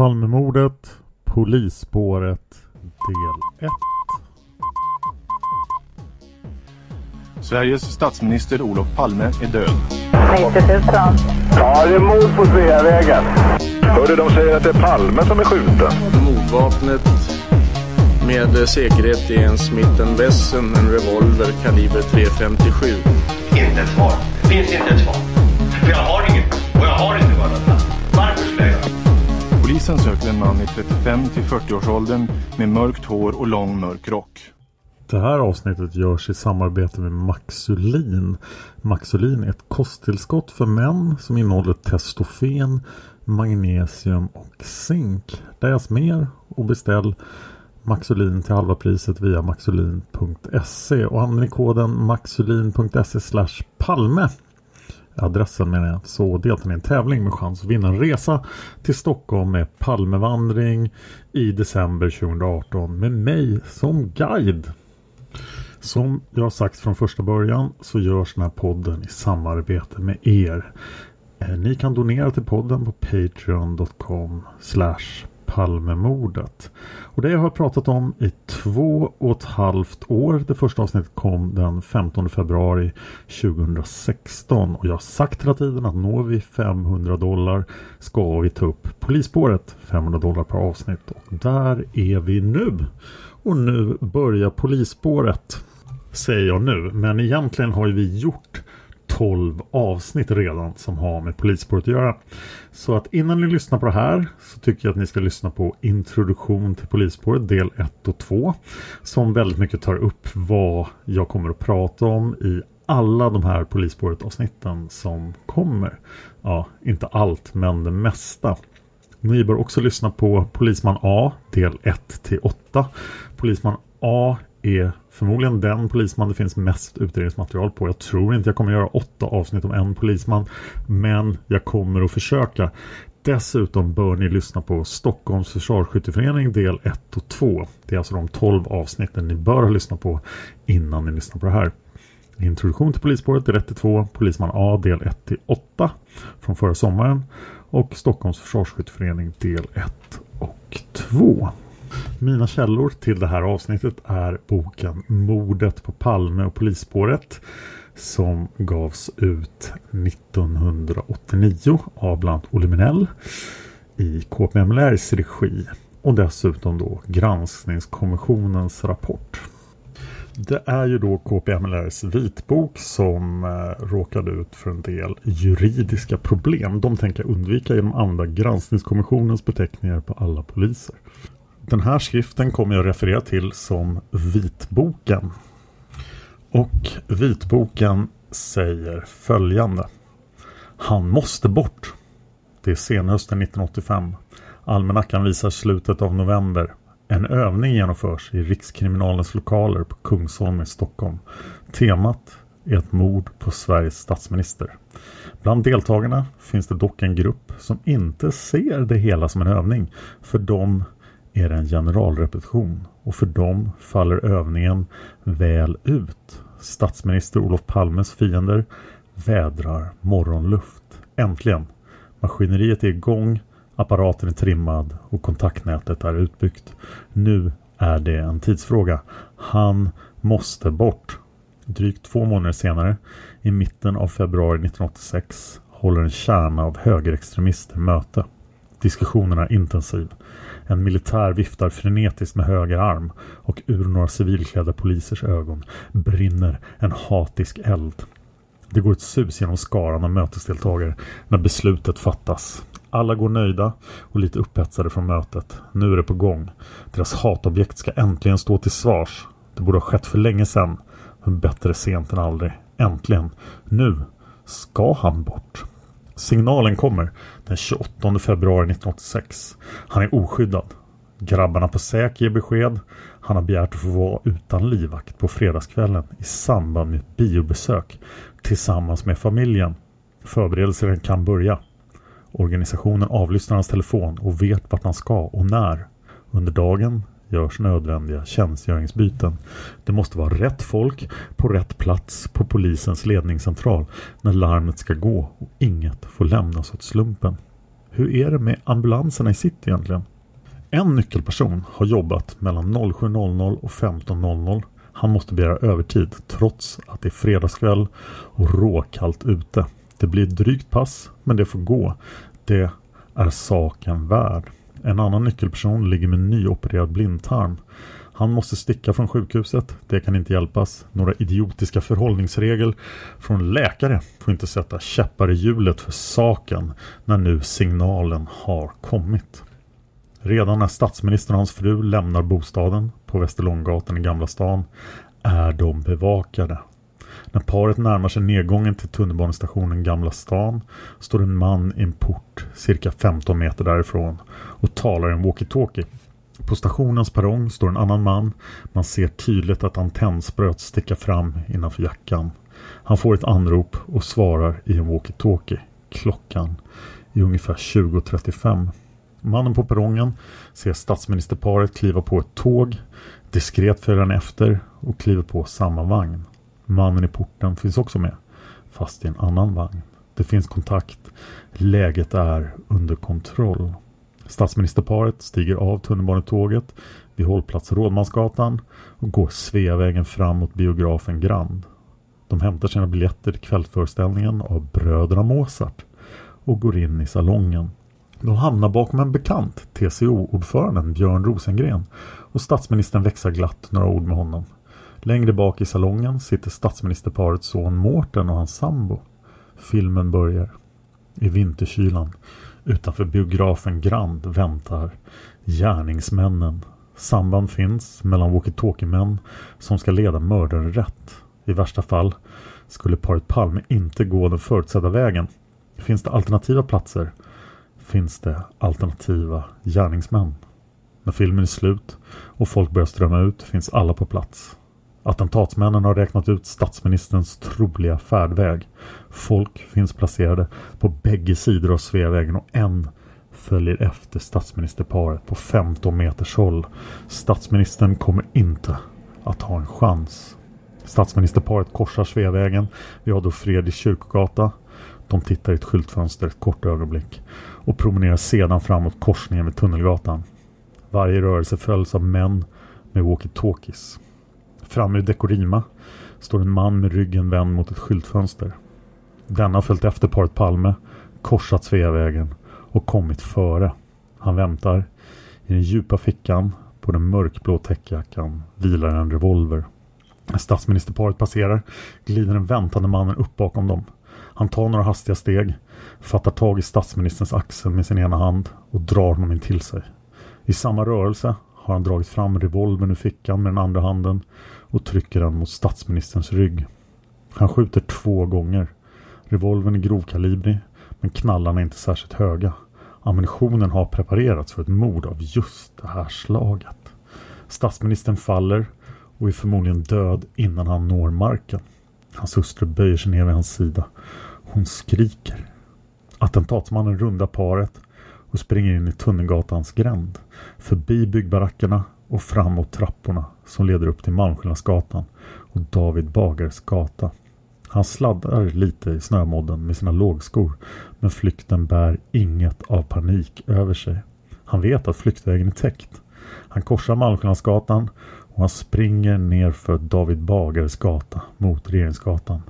Palmemordet, polisspåret, del 1. Sveriges statsminister Olof Palme är död. 90 000. Ja, det är mord på Sveavägen. Hörde de säger att det är Palme som är skjuten. Mordvapnet med säkerhet är en Smith Wesson, en revolver kaliber .357. Inte ett svar. Det finns inte ett svar. För jag har inget. Polisen söker en man i 35 till 40-årsåldern med mörkt hår och lång mörk rock. Det här avsnittet görs i samarbete med Maxulin. Maxulin är ett kosttillskott för män som innehåller testofen, magnesium och zink. Läs mer och beställ Maxulin till halva priset via maxulin.se och använder ni koden maxulin.se slash palme adressen menar jag, så deltar ni i en tävling med chans att vinna en resa till Stockholm med Palmevandring i december 2018 med mig som guide. Som jag har sagt från första början så görs den här podden i samarbete med er. Eh, ni kan donera till podden på patreon.com Palmemordet. Och det jag har pratat om i två och ett halvt år. Det första avsnittet kom den 15 februari 2016 och jag har sagt hela tiden att når vi 500 dollar ska vi ta upp polisspåret 500 dollar per avsnitt och där är vi nu. Och nu börjar polisspåret säger jag nu men egentligen har ju vi gjort 12 avsnitt redan som har med polisspåret att göra. Så att innan ni lyssnar på det här så tycker jag att ni ska lyssna på introduktion till polisspåret del 1 och 2 som väldigt mycket tar upp vad jag kommer att prata om i alla de här polisspåret avsnitten som kommer. Ja, inte allt men det mesta. Ni bör också lyssna på Polisman A del 1 till 8. Polisman A är förmodligen den polisman det finns mest utredningsmaterial på. Jag tror inte jag kommer göra åtta avsnitt om en polisman. Men jag kommer att försöka. Dessutom bör ni lyssna på Stockholms försvarsskytteförening del 1 och 2. Det är alltså de 12 avsnitten ni bör ha lyssnat på innan ni lyssnar på det här. Introduktion till polisspåret del 1 till 2, Polisman A del 1 till 8 från förra sommaren och Stockholms försvarsskytteförening del 1 och 2. Mina källor till det här avsnittet är boken Mordet på Palme och polisspåret som gavs ut 1989 av bland Oliminell Olle Minell i KPMLRs regi och dessutom då Granskningskommissionens rapport. Det är ju då KPMLRs vitbok som eh, råkade ut för en del juridiska problem. De tänker undvika genom att använda Granskningskommissionens beteckningar på alla poliser. Den här skriften kommer jag referera till som vitboken. Och vitboken säger följande. Han måste bort. Det är senhösten 1985. Almanackan visar slutet av november. En övning genomförs i Rikskriminalens lokaler på Kungsholmen i Stockholm. Temat är ett mord på Sveriges statsminister. Bland deltagarna finns det dock en grupp som inte ser det hela som en övning. För dem är det en generalrepetition och för dem faller övningen väl ut. Statsminister Olof Palmes fiender vädrar morgonluft. Äntligen! Maskineriet är igång, apparaten är trimmad och kontaktnätet är utbyggt. Nu är det en tidsfråga. Han måste bort. Drygt två månader senare, i mitten av februari 1986, håller en kärna av högerextremister möte. Diskussionen är intensiv. En militär viftar frenetiskt med höger arm och ur några civilklädda polisers ögon brinner en hatisk eld. Det går ett sus genom skaran av mötesdeltagare när beslutet fattas. Alla går nöjda och lite upphetsade från mötet. Nu är det på gång. Deras hatobjekt ska äntligen stå till svars. Det borde ha skett för länge sedan. Men bättre sent än aldrig. Äntligen. Nu ska han bort. Signalen kommer den 28 februari 1986. Han är oskyddad. Grabbarna på säk ger besked. Han har begärt att få vara utan livvakt på fredagskvällen i samband med ett biobesök tillsammans med familjen. Förberedelserna kan börja. Organisationen avlyssnar hans telefon och vet vart han ska och när. Under dagen görs nödvändiga tjänstgöringsbyten. Det måste vara rätt folk på rätt plats på polisens ledningscentral när larmet ska gå och inget får lämnas åt slumpen. Hur är det med ambulanserna i city egentligen? En nyckelperson har jobbat mellan 07.00 och 15.00. Han måste begära övertid trots att det är fredagskväll och råkallt ute. Det blir ett drygt pass men det får gå. Det är saken värd. En annan nyckelperson ligger med nyopererad blindtarm. Han måste sticka från sjukhuset. Det kan inte hjälpas. Några idiotiska förhållningsregler från läkare får inte sätta käppar i hjulet för saken när nu signalen har kommit. Redan när statsministern och hans fru lämnar bostaden på Västerlånggatan i Gamla stan är de bevakade. När paret närmar sig nedgången till tunnelbanestationen Gamla stan står en man i en port cirka 15 meter därifrån och talar i en walkie-talkie. På stationens perrong står en annan man. Man ser tydligt att antennspröt sticker fram innanför jackan. Han får ett anrop och svarar i en walkie-talkie. Klockan är ungefär 20.35. Mannen på perrongen ser statsministerparet kliva på ett tåg. Diskret följer han efter och kliver på samma vagn. Mannen i porten finns också med, fast i en annan vagn. Det finns kontakt. Läget är under kontroll. Statsministerparet stiger av tunnelbanetåget vid hållplats Rådmansgatan och går Sveavägen fram mot biografen Grand. De hämtar sina biljetter till kvällsföreställningen av Bröderna Mozart och går in i salongen. De hamnar bakom en bekant, TCO-ordföranden Björn Rosengren och statsministern växlar glatt några ord med honom. Längre bak i salongen sitter statsministerparets son Mårten och hans sambo. Filmen börjar. I vinterkylan utanför biografen Grand väntar gärningsmännen. Samband finns mellan walkie-talkie-män som ska leda mördaren rätt. I värsta fall skulle paret Palme inte gå den förutsedda vägen. Finns det alternativa platser finns det alternativa gärningsmän. När filmen är slut och folk börjar strömma ut finns alla på plats. Attentatsmännen har räknat ut statsministerns troliga färdväg. Folk finns placerade på bägge sidor av Sveavägen och en följer efter statsministerparet på 15 meters håll. Statsministern kommer inte att ha en chans. Statsministerparet korsar Sveavägen vid Adolf Fredriks kyrkogata. De tittar i ett skyltfönster ett kort ögonblick och promenerar sedan framåt korsningen med Tunnelgatan. Varje rörelse följs av män med walkie-talkies. Framme i Dekorima står en man med ryggen vänd mot ett skyltfönster. Denna har följt efter paret Palme, korsat Sveavägen och kommit före. Han väntar. I den djupa fickan på den mörkblå täckjackan vilar en revolver. När statsministerparet passerar glider den väntande mannen upp bakom dem. Han tar några hastiga steg, fattar tag i statsministerns axel med sin ena hand och drar honom in till sig. I samma rörelse har han dragit fram revolvern ur fickan med den andra handen och trycker den mot statsministerns rygg. Han skjuter två gånger. Revolvern är grovkalibrig men knallarna är inte särskilt höga. Ammunitionen har preparerats för ett mord av just det här slaget. Statsministern faller och är förmodligen död innan han når marken. Hans hustru böjer sig ner vid hans sida. Hon skriker. Attentatsmannen rundar paret och springer in i Tunnelgatans gränd. Förbi byggbarackerna och fram mot trapporna som leder upp till Malmskillnadsgatan och David Bagares gata. Han sladdar lite i snömodden med sina lågskor men flykten bär inget av panik över sig. Han vet att flyktvägen är täckt. Han korsar Malmskillnadsgatan och han springer ner för David Bagares gata mot Regeringsgatan.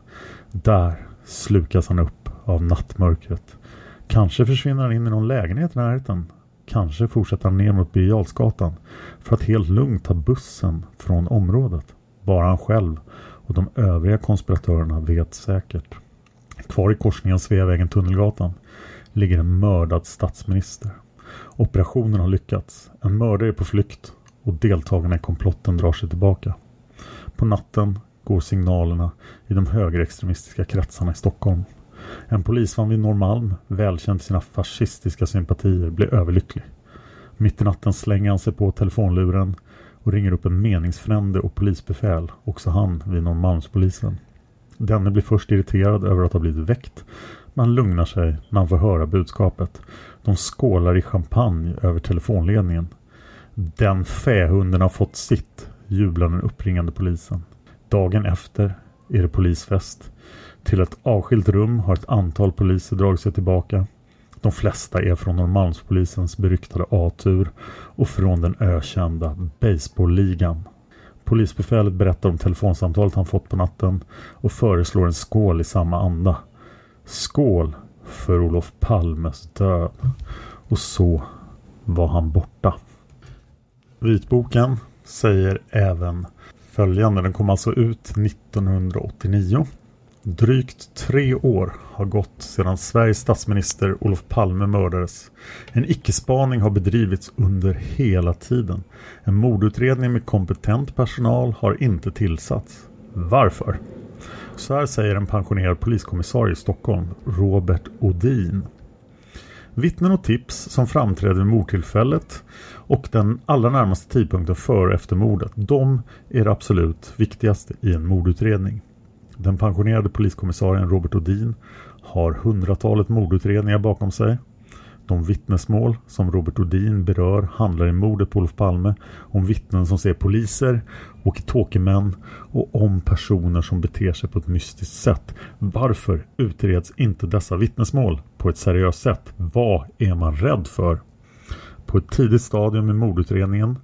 Där slukas han upp av nattmörkret. Kanske försvinner han in i någon lägenhet i närheten. Kanske fortsätter han ner mot Birger för att helt lugnt ta bussen från området. Bara han själv och de övriga konspiratörerna vet säkert. Kvar i korsningen Sveavägen-Tunnelgatan ligger en mördad statsminister. Operationen har lyckats. En mördare är på flykt och deltagarna i komplotten drar sig tillbaka. På natten går signalerna i de högerextremistiska kretsarna i Stockholm. En polisman vid Norrmalm, välkänd för sina fascistiska sympatier, blir överlycklig. Mitt i natten slänger han sig på telefonluren och ringer upp en meningsfrände och polisbefäl, också han vid Norrmalmspolisen. Denne blir först irriterad över att ha blivit väckt, men lugnar sig när han får höra budskapet. De skålar i champagne över telefonledningen. Den fähunden har fått sitt, jublar den uppringande polisen. Dagen efter är det polisfest. Till ett avskilt rum har ett antal poliser dragit sig tillbaka. De flesta är från Norrmalmspolisens beryktade A-tur och från den ökända baseballligan. Polisbefälet berättar om telefonsamtalet han fått på natten och föreslår en skål i samma anda. Skål för Olof Palmes död. Och så var han borta. Vitboken säger även följande. Den kom alltså ut 1989. Drygt tre år har gått sedan Sveriges statsminister Olof Palme mördades. En icke-spaning har bedrivits under hela tiden. En mordutredning med kompetent personal har inte tillsatts. Varför? Så här säger en pensionerad poliskommissarie i Stockholm, Robert Odin. Vittnen och tips som framträdde vid mordtillfället och den allra närmaste tidpunkten före och efter mordet, de är det absolut viktigaste i en mordutredning. Den pensionerade poliskommissarien Robert Odin har hundratalet mordutredningar bakom sig. De vittnesmål som Robert Odin berör handlar i mordet på Olof Palme om vittnen som ser poliser, walkie-talkie-män och om personer som beter sig på ett mystiskt sätt. Varför utreds inte dessa vittnesmål på ett seriöst sätt? Vad är man rädd för? På ett tidigt stadium i mordutredningen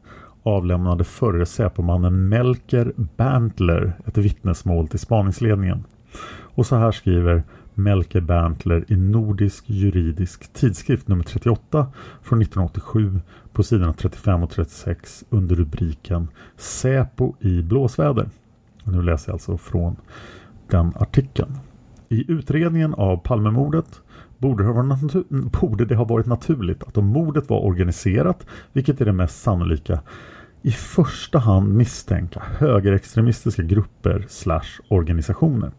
avlämnade förre Säpomannen Melker Berntler ett vittnesmål till spaningsledningen. Och så här skriver Melker Berntler i Nordisk juridisk tidskrift nummer 38 från 1987 på sidorna 35 och 36 under rubriken Säpo i blåsväder. Och nu läser jag alltså från den artikeln. I utredningen av Palmemordet borde det, ha borde det ha varit naturligt att om mordet var organiserat, vilket är det mest sannolika, i första hand misstänka högerextremistiska grupper slash organisationer.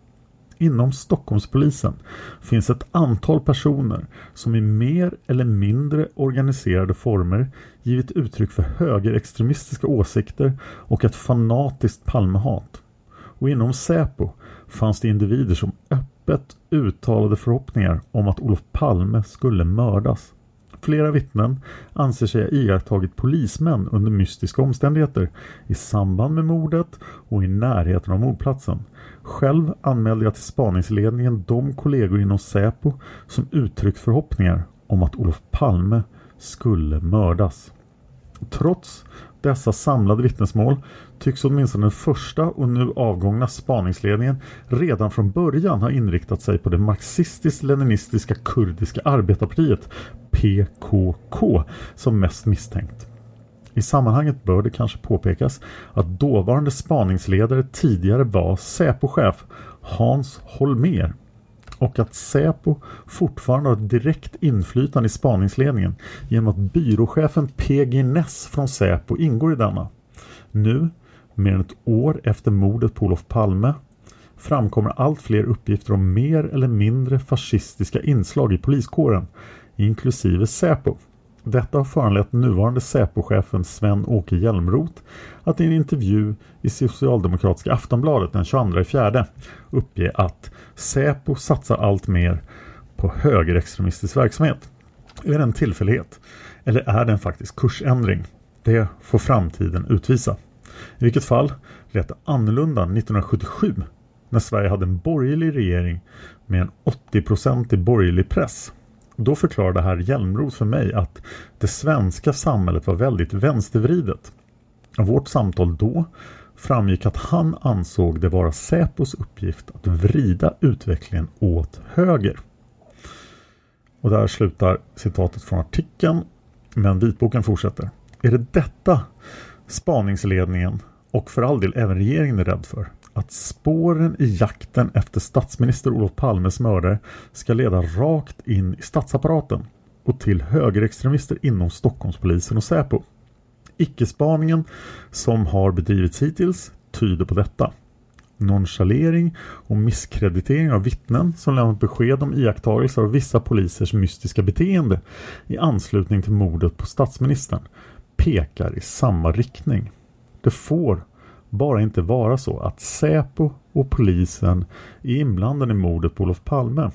Inom Stockholmspolisen finns ett antal personer som i mer eller mindre organiserade former givit uttryck för högerextremistiska åsikter och ett fanatiskt Palmehat. Och inom Säpo fanns det individer som öppet uttalade förhoppningar om att Olof Palme skulle mördas. Flera vittnen anser sig ha iakttagit polismän under mystiska omständigheter i samband med mordet och i närheten av mordplatsen. Själv anmälde jag till spaningsledningen de kollegor inom Säpo som uttryckt förhoppningar om att Olof Palme skulle mördas. Trots dessa samlade vittnesmål tycks åtminstone den första och nu avgångna spaningsledningen redan från början ha inriktat sig på det marxistiskt-leninistiska kurdiska arbetarpartiet PKK som mest misstänkt. I sammanhanget bör det kanske påpekas att dåvarande spaningsledare tidigare var Säpo-chef Hans Holmer och att Säpo fortfarande har ett direkt inflytande i spaningsledningen genom att byråchefen PG Ness från Säpo ingår i denna. Nu, mer än ett år efter mordet på Olof Palme, framkommer allt fler uppgifter om mer eller mindre fascistiska inslag i poliskåren, inklusive Säpo. Detta har föranlett nuvarande Säpochefen Sven-Åke Hjälmroth att i en intervju i Socialdemokratiska Aftonbladet den 22 fjärde uppge att Säpo satsar allt mer på högerextremistisk verksamhet. Är det en tillfällighet? Eller är det en faktisk kursändring? Det får framtiden utvisa. I vilket fall lät det annorlunda 1977 när Sverige hade en borgerlig regering med en 80-procentig borgerlig press. Då förklarade herr Hjälmros för mig att det svenska samhället var väldigt vänstervridet. Av vårt samtal då framgick att han ansåg det vara Säpos uppgift att vrida utvecklingen åt höger. Och där slutar citatet från artikeln, men vitboken fortsätter. Är det detta spaningsledningen och för all del även regeringen är rädd för? Att spåren i jakten efter statsminister Olof Palmes mördare ska leda rakt in i statsapparaten och till högerextremister inom Stockholmspolisen och Säpo. Icke-spaningen som har bedrivits hittills tyder på detta. Nonchalering och misskreditering av vittnen som lämnat besked om iakttagelser av vissa polisers mystiska beteende i anslutning till mordet på statsministern pekar i samma riktning. Det får bara inte vara så att Säpo och polisen är inblandade i mordet på Olof Palme.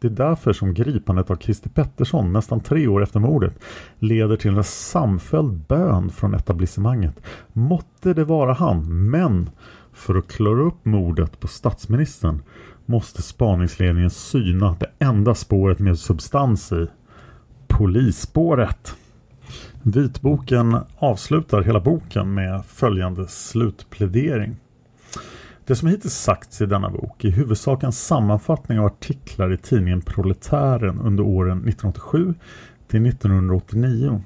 Det är därför som gripandet av Christer Pettersson nästan tre år efter mordet leder till en samfälld bön från etablissemanget. Måtte det vara han, men för att klara upp mordet på statsministern måste spaningsledningen syna det enda spåret med substans i. Polisspåret. Vitboken avslutar hela boken med följande slutplädering. Det som hittills sagts i denna bok är i huvudsak en sammanfattning av artiklar i tidningen Proletären under åren 1987 till 1989.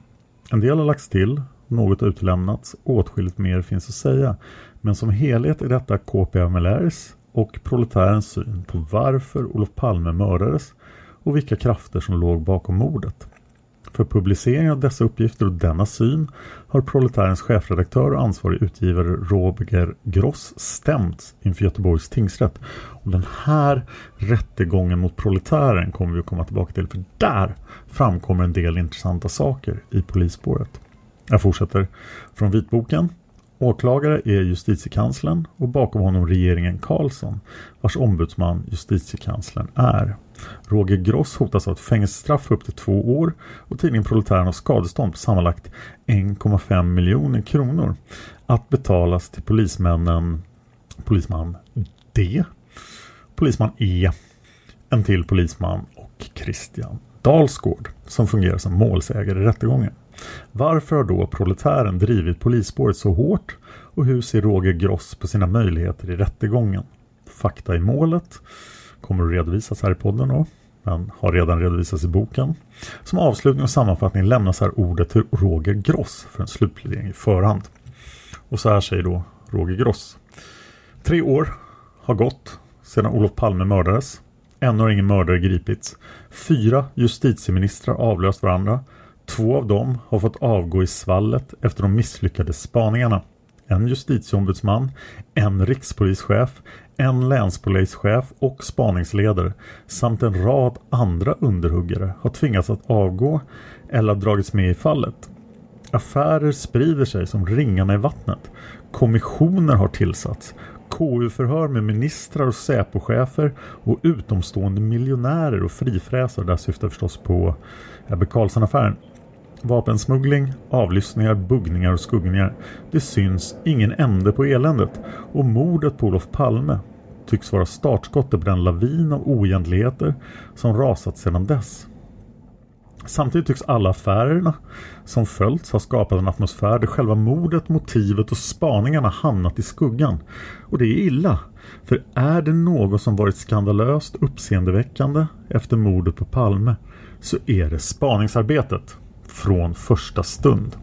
En del har lagts till, något har utelämnats, åtskilligt mer finns att säga. Men som helhet är detta KPMLRs och Proletärens syn på varför Olof Palme mördades och vilka krafter som låg bakom mordet. För publicering av dessa uppgifter och denna syn har Proletärens chefredaktör och ansvarig utgivare Roger Gross stämts inför Göteborgs tingsrätt. Och den här rättegången mot Proletären kommer vi att komma tillbaka till för där framkommer en del intressanta saker i polisspåret. Jag fortsätter från vitboken. Åklagare är justitiekanslern och bakom honom regeringen Karlsson vars ombudsman justitiekanslern är. Roger Gross hotas av ett fängelsestraff upp till två år och tidningen Proletären har skadestånd på sammanlagt 1,5 miljoner kronor att betalas till polismännen polisman D, polisman E, en till polisman och Christian Dalsgård som fungerar som målsägare i rättegången. Varför har då proletären drivit polisspåret så hårt och hur ser Roger Gross på sina möjligheter i rättegången? Fakta i målet kommer att redovisas här i podden då, men har redan redovisats i boken. Som avslutning och sammanfattning lämnas här ordet till Roger Gross för en slutplädering i förhand. Och så här säger då Roger Gross. Tre år har gått sedan Olof Palme mördades. Ännu har ingen mördare gripits. Fyra justitieministrar avlöst varandra. Två av dem har fått avgå i svallet efter de misslyckade spaningarna. En justitieombudsman, en rikspolischef, en länspolischef och spaningsledare samt en rad andra underhuggare har tvingats att avgå eller dragits med i fallet. Affärer sprider sig som ringarna i vattnet. Kommissioner har tillsatts. KU-förhör med ministrar och Säpochefer och utomstående miljonärer och frifräsare. Där syftar förstås på Ebbe Carlsson-affären. Vapensmuggling, avlyssningar, buggningar och skuggningar. Det syns ingen ände på eländet och mordet på Olof Palme tycks vara startskottet på den lavin av oegentligheter som rasat sedan dess. Samtidigt tycks alla affärerna som följts ha skapat en atmosfär där själva mordet, motivet och spaningarna hamnat i skuggan. Och det är illa. För är det något som varit skandalöst uppseendeväckande efter mordet på Palme så är det spaningsarbetet från första stund.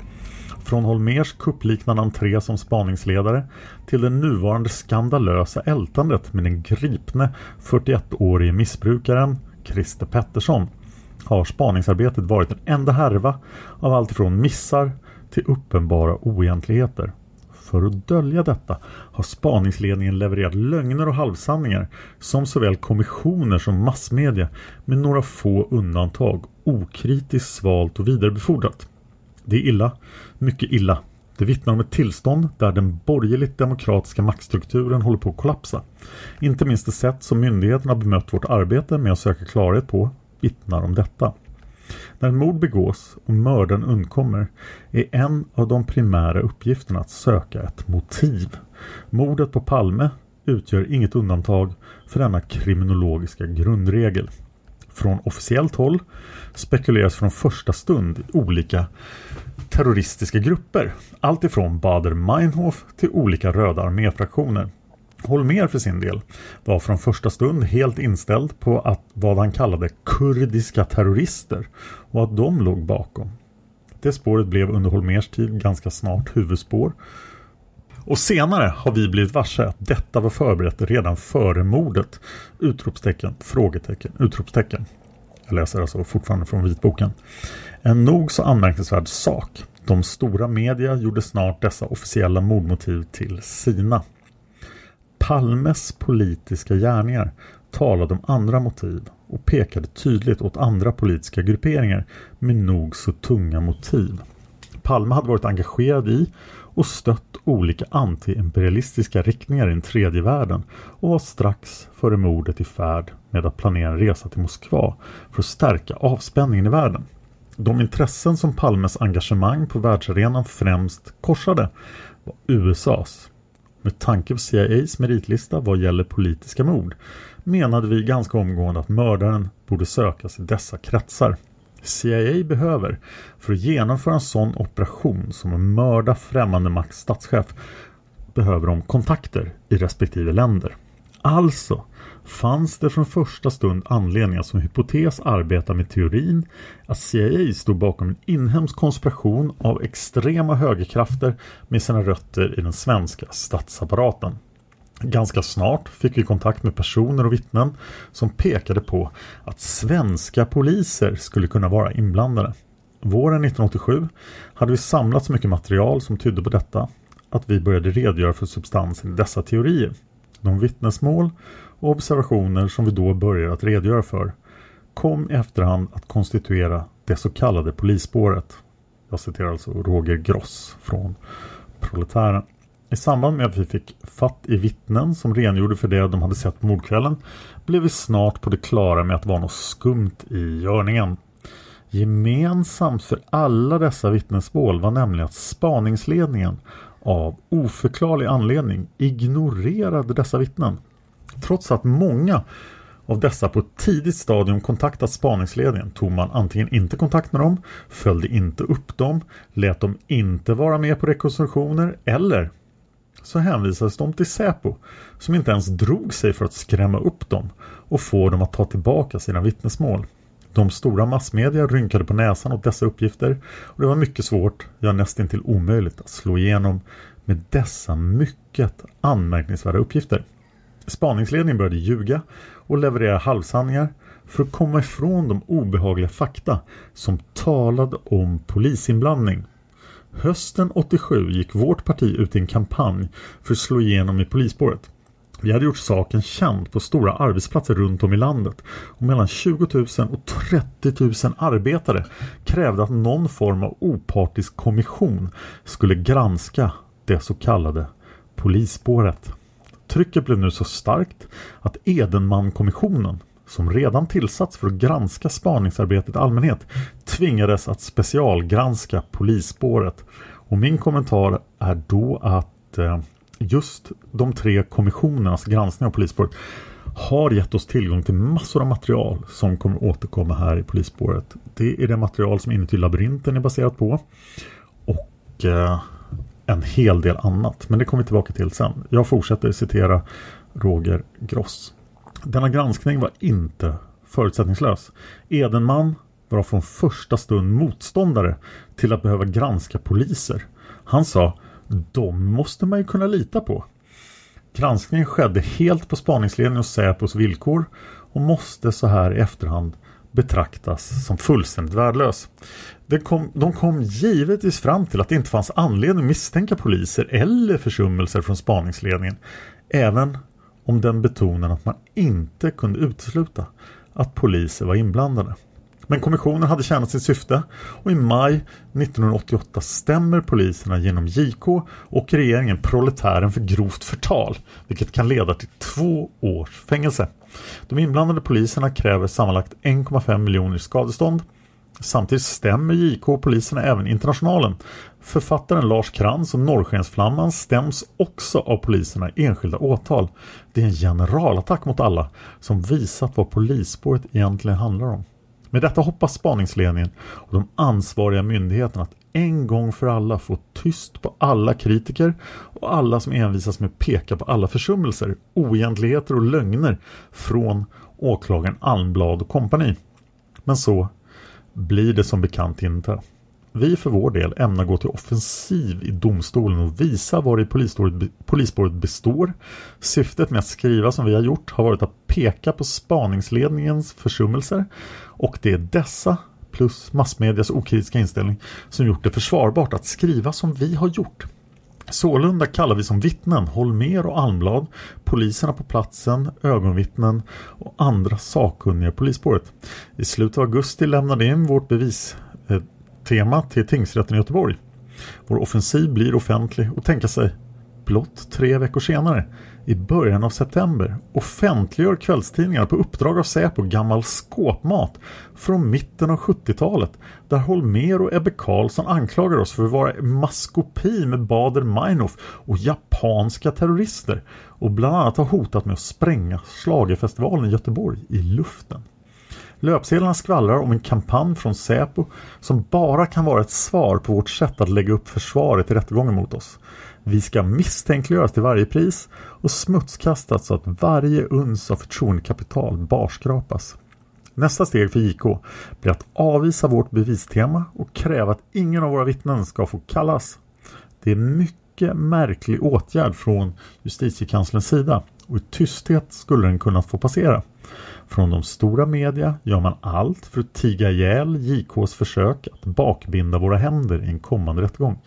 Från Holmers kuppliknande entré som spaningsledare till det nuvarande skandalösa ältandet med den gripne 41-årige missbrukaren Christer Pettersson har spaningsarbetet varit en enda härva av allt ifrån missar till uppenbara oegentligheter. För att dölja detta har spaningsledningen levererat lögner och halvsanningar som såväl kommissioner som massmedia med några få undantag okritiskt svalt och vidarebefordrat. Det är illa, mycket illa. Det vittnar om ett tillstånd där den borgerligt demokratiska maktstrukturen håller på att kollapsa. Inte minst det sätt som myndigheterna bemött vårt arbete med att söka klarhet på vittnar om detta. När mord begås och mördaren undkommer är en av de primära uppgifterna att söka ett motiv. Mordet på Palme utgör inget undantag för denna kriminologiska grundregel. Från officiellt håll spekuleras från första stund i olika terroristiska grupper. Allt ifrån Bader-Meinhof till olika röda arméfraktioner. Holmer för sin del var från första stund helt inställd på att vad han kallade kurdiska terrorister och att de låg bakom. Det spåret blev under Holmers tid ganska snart huvudspår och senare har vi blivit varse att detta var förberett redan före mordet. Utropstecken, frågetecken, utropstecken. Jag läser alltså fortfarande från vitboken. En nog så anmärkningsvärd sak. De stora media gjorde snart dessa officiella mordmotiv till sina. Palmes politiska gärningar talade om andra motiv och pekade tydligt åt andra politiska grupperingar med nog så tunga motiv. Palme hade varit engagerad i och stött olika antiimperialistiska riktningar i den tredje världen och var strax före mordet i färd med att planera en resa till Moskva för att stärka avspänningen i världen. De intressen som Palmes engagemang på världsarenan främst korsade var USAs. Med tanke på CIAs meritlista vad gäller politiska mord menade vi ganska omgående att mördaren borde sökas i dessa kretsar. CIA behöver för att genomföra en sån operation som att mörda främmande makts statschef behöver de kontakter i respektive länder. Alltså fanns det från första stund anledning att som hypotes arbeta med teorin att CIA stod bakom en inhemsk konspiration av extrema högerkrafter med sina rötter i den svenska statsapparaten. Ganska snart fick vi kontakt med personer och vittnen som pekade på att svenska poliser skulle kunna vara inblandade. Våren 1987 hade vi samlat så mycket material som tydde på detta att vi började redogöra för substansen i dessa teorier. De vittnesmål och observationer som vi då började att redogöra för kom i efterhand att konstituera det så kallade polisspåret. Jag citerar alltså Roger Gross från Proletären. I samband med att vi fick fatt i vittnen som rengjorde för det de hade sett på mordkvällen blev vi snart på det klara med att det var något skumt i görningen. Gemensamt för alla dessa vittnesmål var nämligen att spaningsledningen av oförklarlig anledning ignorerade dessa vittnen. Trots att många av dessa på ett tidigt stadium kontaktat spaningsledningen tog man antingen inte kontakt med dem, följde inte upp dem, lät dem inte vara med på rekonstruktioner eller så hänvisades de till Säpo som inte ens drog sig för att skrämma upp dem och få dem att ta tillbaka sina vittnesmål. De stora massmedia rynkade på näsan åt dessa uppgifter och det var mycket svårt, ja nästintill omöjligt att slå igenom med dessa mycket anmärkningsvärda uppgifter. Spaningsledningen började ljuga och leverera halvsanningar för att komma ifrån de obehagliga fakta som talade om polisinblandning Hösten 87 gick vårt parti ut i en kampanj för att slå igenom i polisspåret. Vi hade gjort saken känd på stora arbetsplatser runt om i landet och mellan 20 000 och 30 000 arbetare krävde att någon form av opartisk kommission skulle granska det så kallade polisspåret. Trycket blev nu så starkt att Edenmankommissionen som redan tillsatts för att granska spaningsarbetet i allmänhet tvingades att specialgranska polisspåret. Och min kommentar är då att eh, just de tre kommissionernas granskning av polisspåret har gett oss tillgång till massor av material som kommer återkomma här i polisspåret. Det är det material som Inuti labyrinten är baserat på och eh, en hel del annat. Men det kommer vi tillbaka till sen. Jag fortsätter citera Roger Gross. Denna granskning var inte förutsättningslös. Edenman var från första stund motståndare till att behöva granska poliser. Han sa de måste man ju kunna lita på. Granskningen skedde helt på spaningsledningen och Säpos villkor och måste så här i efterhand betraktas som fullständigt värdelös. De kom, de kom givetvis fram till att det inte fanns anledning att misstänka poliser eller försummelser från spaningsledningen. Även om den betonade att man inte kunde utesluta att poliser var inblandade. Men kommissionen hade tjänat sitt syfte och i maj 1988 stämmer poliserna genom JK och regeringen proletären för grovt förtal, vilket kan leda till två års fängelse. De inblandade poliserna kräver sammanlagt 1,5 miljoner i skadestånd. Samtidigt stämmer JK och poliserna även Internationalen. Författaren Lars Krantz och Norrskensflamman stäms också av poliserna i enskilda åtal. Det är en generalattack mot alla som visat vad polisspåret egentligen handlar om. Med detta hoppas spaningsledningen och de ansvariga myndigheterna att en gång för alla få tyst på alla kritiker och alla som envisas med att peka på alla försummelser, oegentligheter och lögner från åklagaren Almblad och kompani. Men så blir det som bekant inte. Vi för vår del ämnar gå till offensiv i domstolen och visa var i polisspåret består. Syftet med att skriva som vi har gjort har varit att peka på spaningsledningens försummelser och det är dessa plus massmedias okritiska inställning som gjort det försvarbart att skriva som vi har gjort. Sålunda kallar vi som vittnen Holmer och Almblad, poliserna på platsen, ögonvittnen och andra sakkunniga i polisspåret. I slutet av augusti lämnade in vårt bevistema eh, till tingsrätten i Göteborg. Vår offensiv blir offentlig och tänka sig blott tre veckor senare i början av september offentliggör kvällstidningar på uppdrag av Säpo gammal skåpmat från mitten av 70-talet där Holmer och Ebbe Karlsson anklagar oss för att vara maskopi med Bader Meinhof och japanska terrorister och bland annat har hotat med att spränga slagerfestivalen i Göteborg i luften. Löpsedlarna skvallrar om en kampanj från Säpo som bara kan vara ett svar på vårt sätt att lägga upp försvaret i rättegången mot oss. Vi ska misstänkliggöras till varje pris och smutskastas så att varje uns av förtroendekapital barskrapas. Nästa steg för JK blir att avvisa vårt bevistema och kräva att ingen av våra vittnen ska få kallas. Det är en mycket märklig åtgärd från justitiekanslerns sida och i tysthet skulle den kunna få passera. Från de stora media gör man allt för att tiga ihjäl JKs försök att bakbinda våra händer i en kommande rättegång.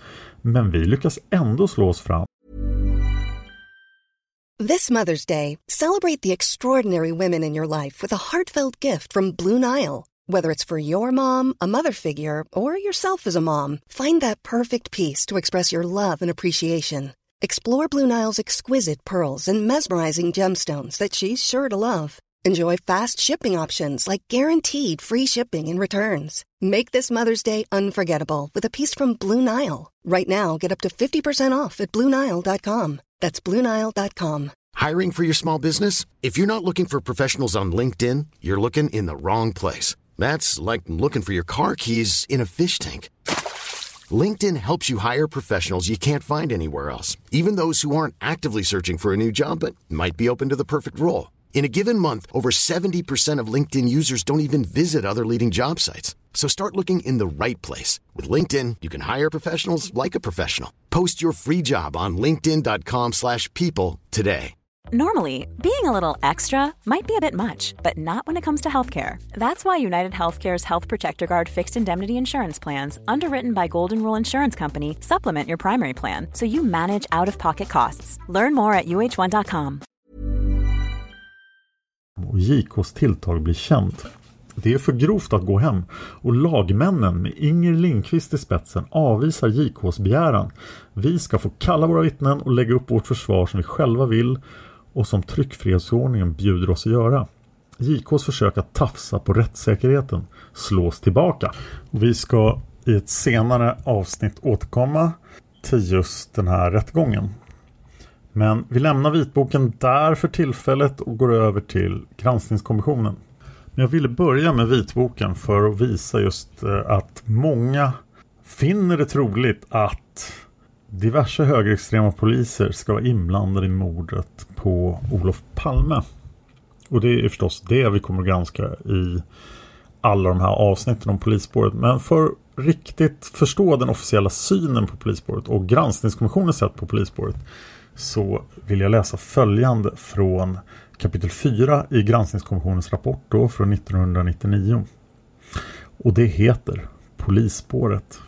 Men vi lyckas ändå slå oss fram. This Mother's Day, celebrate the extraordinary women in your life with a heartfelt gift from Blue Nile. Whether it's for your mom, a mother figure, or yourself as a mom, find that perfect piece to express your love and appreciation. Explore Blue Nile's exquisite pearls and mesmerizing gemstones that she's sure to love. Enjoy fast shipping options like guaranteed free shipping and returns. Make this Mother's Day unforgettable with a piece from Blue Nile. Right now, get up to 50% off at BlueNile.com. That's BlueNile.com. Hiring for your small business? If you're not looking for professionals on LinkedIn, you're looking in the wrong place. That's like looking for your car keys in a fish tank. LinkedIn helps you hire professionals you can't find anywhere else, even those who aren't actively searching for a new job but might be open to the perfect role. In a given month, over 70% of LinkedIn users don't even visit other leading job sites. So start looking in the right place. With LinkedIn, you can hire professionals like a professional. Post your free job on linkedin.com slash people today. Normally, being a little extra might be a bit much, but not when it comes to healthcare. That's why United Healthcare's Health Protector Guard fixed indemnity insurance plans, underwritten by Golden Rule Insurance Company, supplement your primary plan so you manage out-of-pocket costs. Learn more at uh1.com. och JKs tilltag blir känt. Det är för grovt att gå hem och lagmännen med Inger Lindqvist i spetsen avvisar JKs begäran. Vi ska få kalla våra vittnen och lägga upp vårt försvar som vi själva vill och som tryckfrihetsordningen bjuder oss att göra. JKs försök att tafsa på rättssäkerheten slås tillbaka. Och vi ska i ett senare avsnitt återkomma till just den här rättegången. Men vi lämnar vitboken där för tillfället och går över till granskningskommissionen. Men jag ville börja med vitboken för att visa just eh, att många finner det troligt att diverse högerextrema poliser ska vara inblandade i mordet på Olof Palme. Och det är förstås det vi kommer att granska i alla de här avsnitten om polisspåret. Men för att riktigt förstå den officiella synen på polisspåret och granskningskommissionens sätt på polisspåret så vill jag läsa följande från kapitel 4 i granskningskommissionens rapport då från 1999. Och det heter Polisspåret.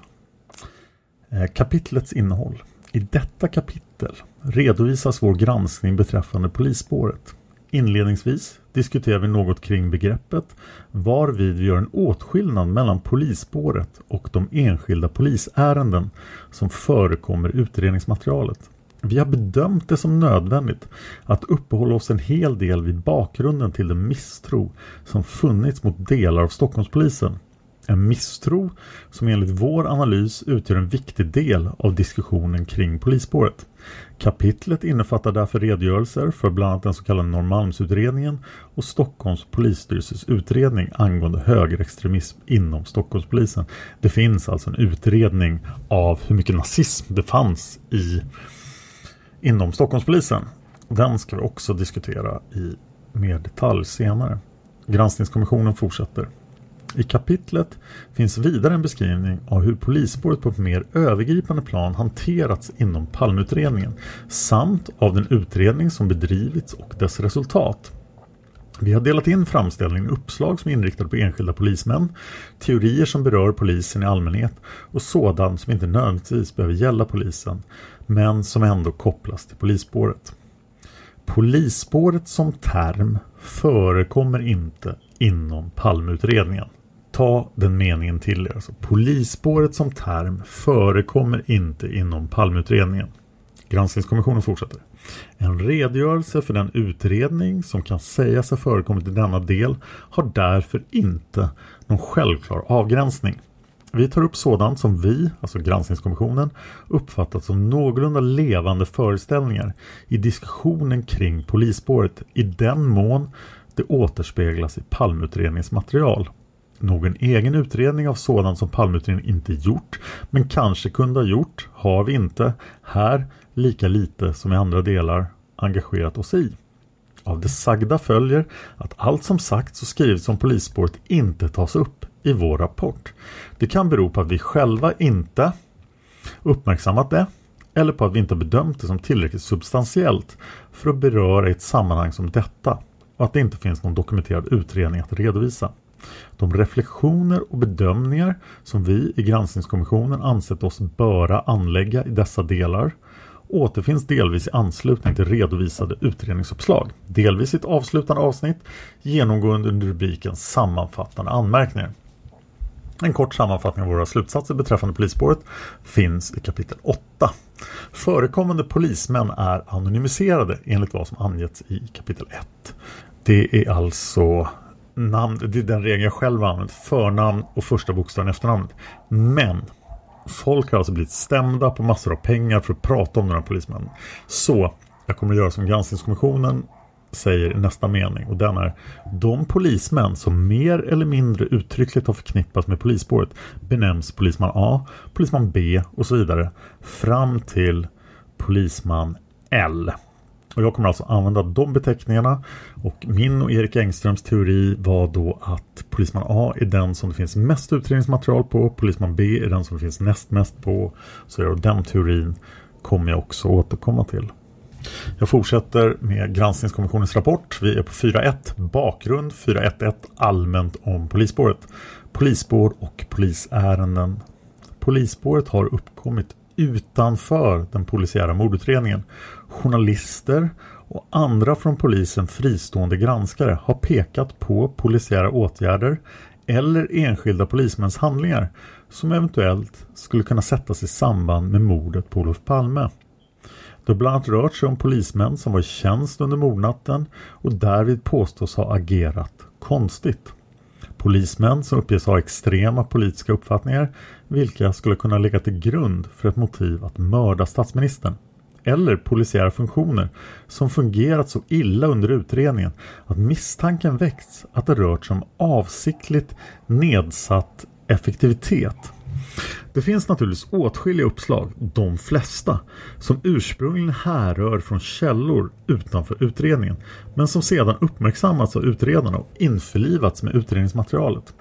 Eh, kapitlets innehåll. I detta kapitel redovisas vår granskning beträffande polisspåret. Inledningsvis diskuterar vi något kring begreppet varvid vi gör en åtskillnad mellan polisspåret och de enskilda polisärenden som förekommer i utredningsmaterialet. Vi har bedömt det som nödvändigt att uppehålla oss en hel del vid bakgrunden till den misstro som funnits mot delar av Stockholmspolisen. En misstro som enligt vår analys utgör en viktig del av diskussionen kring polisspåret. Kapitlet innefattar därför redogörelser för bland annat den så kallade Norrmalmsutredningen och Stockholms polisstyrelses utredning angående högerextremism inom Stockholmspolisen. Det finns alltså en utredning av hur mycket nazism det fanns i inom Stockholmspolisen. Den ska vi också diskutera i mer detalj senare. Granskningskommissionen fortsätter. I kapitlet finns vidare en beskrivning av hur polisspåret på ett mer övergripande plan hanterats inom Palmeutredningen samt av den utredning som bedrivits och dess resultat. Vi har delat in framställningen i uppslag som är inriktade på enskilda polismän, teorier som berör polisen i allmänhet och sådant som inte nödvändigtvis behöver gälla polisen men som ändå kopplas till polisspåret. Polisspåret som term förekommer inte inom Palmeutredningen. Ta den meningen till er. Alltså, polisspåret som term förekommer inte inom Palmeutredningen. Granskningskommissionen fortsätter. En redogörelse för den utredning som kan sägas ha förekommit i denna del har därför inte någon självklar avgränsning. Vi tar upp sådant som vi, alltså granskningskommissionen, uppfattat som någorlunda levande föreställningar i diskussionen kring polisspåret i den mån det återspeglas i Palmeutredningens material. Någon egen utredning av sådant som Palmeutredningen inte gjort men kanske kunde ha gjort har vi inte här lika lite som i andra delar engagerat oss i. Av det sagda följer att allt som sagts och skrivits om polisspåret inte tas upp i vår rapport. Det kan bero på att vi själva inte uppmärksammat det eller på att vi inte bedömt det som tillräckligt substantiellt för att beröra i ett sammanhang som detta och att det inte finns någon dokumenterad utredning att redovisa. De reflektioner och bedömningar som vi i granskningskommissionen ansett oss böra anlägga i dessa delar återfinns delvis i anslutning till redovisade utredningsuppslag. Delvis i ett avslutande avsnitt genomgående under rubriken Sammanfattande anmärkningar. En kort sammanfattning av våra slutsatser beträffande polisspåret finns i kapitel 8. Förekommande polismän är anonymiserade enligt vad som angetts i kapitel 1. Det är alltså namn, det är den regeln jag själv har använt, förnamn och första bokstaven efternamnet. Men folk har alltså blivit stämda på massor av pengar för att prata om de här polismännen. Så jag kommer att göra som granskningskommissionen säger i nästa mening och den är De polismän som mer eller mindre uttryckligt har förknippats med polisspåret benämns polisman A, polisman B och så vidare fram till polisman L. Och jag kommer alltså använda de beteckningarna och min och Erik Engströms teori var då att polisman A är den som det finns mest utredningsmaterial på, polisman B är den som det finns näst mest på. Så den teorin kommer jag också återkomma till. Jag fortsätter med granskningskommissionens rapport. Vi är på 4.1 bakgrund, 4.1.1 allmänt om polisspåret. Polisspår och polisärenden. Polisspåret har uppkommit utanför den polisiära mordutredningen. Journalister och andra från polisen fristående granskare har pekat på polisiära åtgärder eller enskilda polismäns handlingar som eventuellt skulle kunna sättas i samband med mordet på Olof Palme. Det har bland annat rört sig om polismän som var i tjänst under mordnatten och därvid påstås ha agerat konstigt. Polismän som uppges ha extrema politiska uppfattningar vilka skulle kunna ligga till grund för ett motiv att mörda statsministern. Eller polisiära funktioner som fungerat så illa under utredningen att misstanken väckts att det rört sig om avsiktligt nedsatt effektivitet. Det finns naturligtvis åtskilliga uppslag, de flesta, som ursprungligen härrör från källor utanför utredningen men som sedan uppmärksammats av utredarna och införlivats med utredningsmaterialet.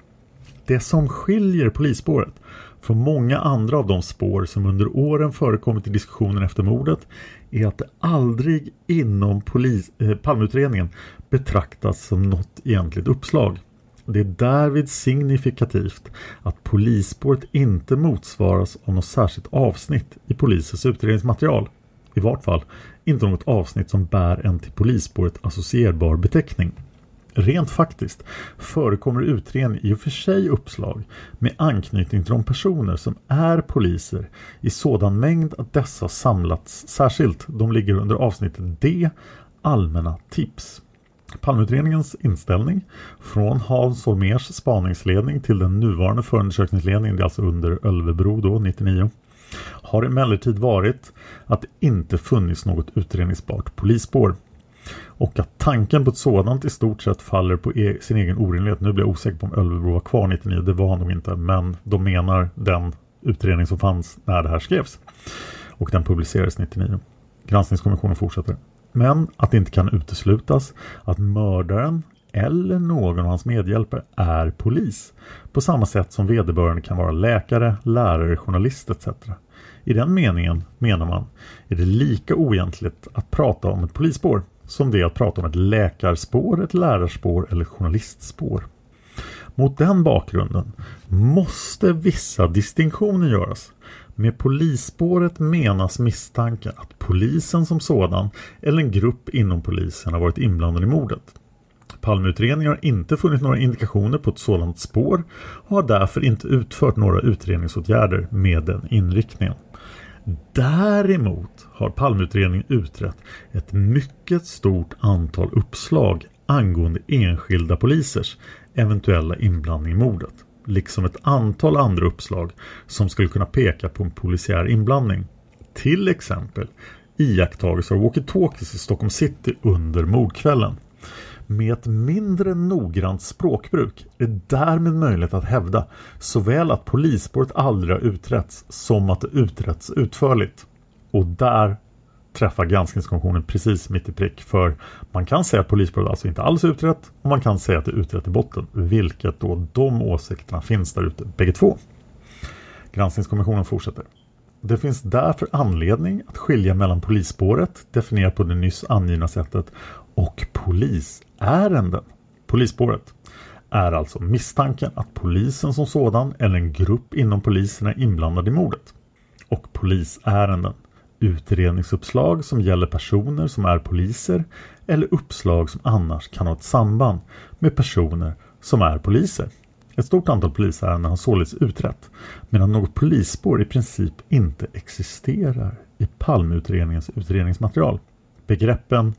Det som skiljer polisspåret från många andra av de spår som under åren förekommit i diskussionen efter mordet är att det aldrig inom polis, eh, Palmeutredningen betraktas som något egentligt uppslag. Det är därvid signifikativt att polisspåret inte motsvaras av något särskilt avsnitt i polisens utredningsmaterial. i vart fall, inte något avsnitt som bär en till polisspåret associerbar beteckning. Rent faktiskt förekommer utredning i och för sig uppslag med anknytning till de personer som är poliser i sådan mängd att dessa samlats särskilt. De ligger under avsnittet D, allmänna tips. Palmeutredningens inställning från Hans Holmers spaningsledning till den nuvarande förundersökningsledningen, det är alltså under Ölvebro då, 99, har emellertid varit att det inte funnits något utredningsbart polisspår. Och att tanken på ett sådant i stort sett faller på e sin egen orimlighet. Nu blir jag osäker på om Ölvebro var kvar 99, det var han nog inte, men de menar den utredning som fanns när det här skrevs. Och den publicerades 99. Granskningskommissionen fortsätter. Men att det inte kan uteslutas att mördaren eller någon av hans medhjälpare är polis. På samma sätt som vederbörande kan vara läkare, lärare, journalist etc. I den meningen, menar man, är det lika oegentligt att prata om ett polisspår som det är att prata om ett läkarspår, ett lärarspår eller journalistspår. Mot den bakgrunden måste vissa distinktioner göras. Med polisspåret menas misstanken att polisen som sådan eller en grupp inom polisen har varit inblandad i mordet. Palmeutredningen har inte funnit några indikationer på ett sådant spår och har därför inte utfört några utredningsåtgärder med den inriktningen. Däremot har Palmeutredningen utrett ett mycket stort antal uppslag angående enskilda polisers eventuella inblandning i mordet. Liksom ett antal andra uppslag som skulle kunna peka på en polisiär inblandning. Till exempel iakttagelser av walkie-talkies i Stockholm city under mordkvällen. Med ett mindre noggrant språkbruk är det därmed möjligt att hävda såväl att polisspåret aldrig har utretts som att det utretts utförligt. Och där träffar granskningskommissionen precis mitt i prick för man kan säga att polisspåret alltså inte alls är utrett och man kan säga att det är utrett i botten vilket då de åsikterna finns där ute bägge två. Granskningskommissionen fortsätter. Det finns därför anledning att skilja mellan polisspåret definierat på det nyss angivna sättet och polisärenden. Polisspåret är alltså misstanken att polisen som sådan eller en grupp inom polisen är inblandad i mordet. Och polisärenden. Utredningsuppslag som gäller personer som är poliser eller uppslag som annars kan ha ett samband med personer som är poliser. Ett stort antal polisärenden har således utrett medan något polisspår i princip inte existerar i Palmeutredningens utredningsmaterial. Begreppen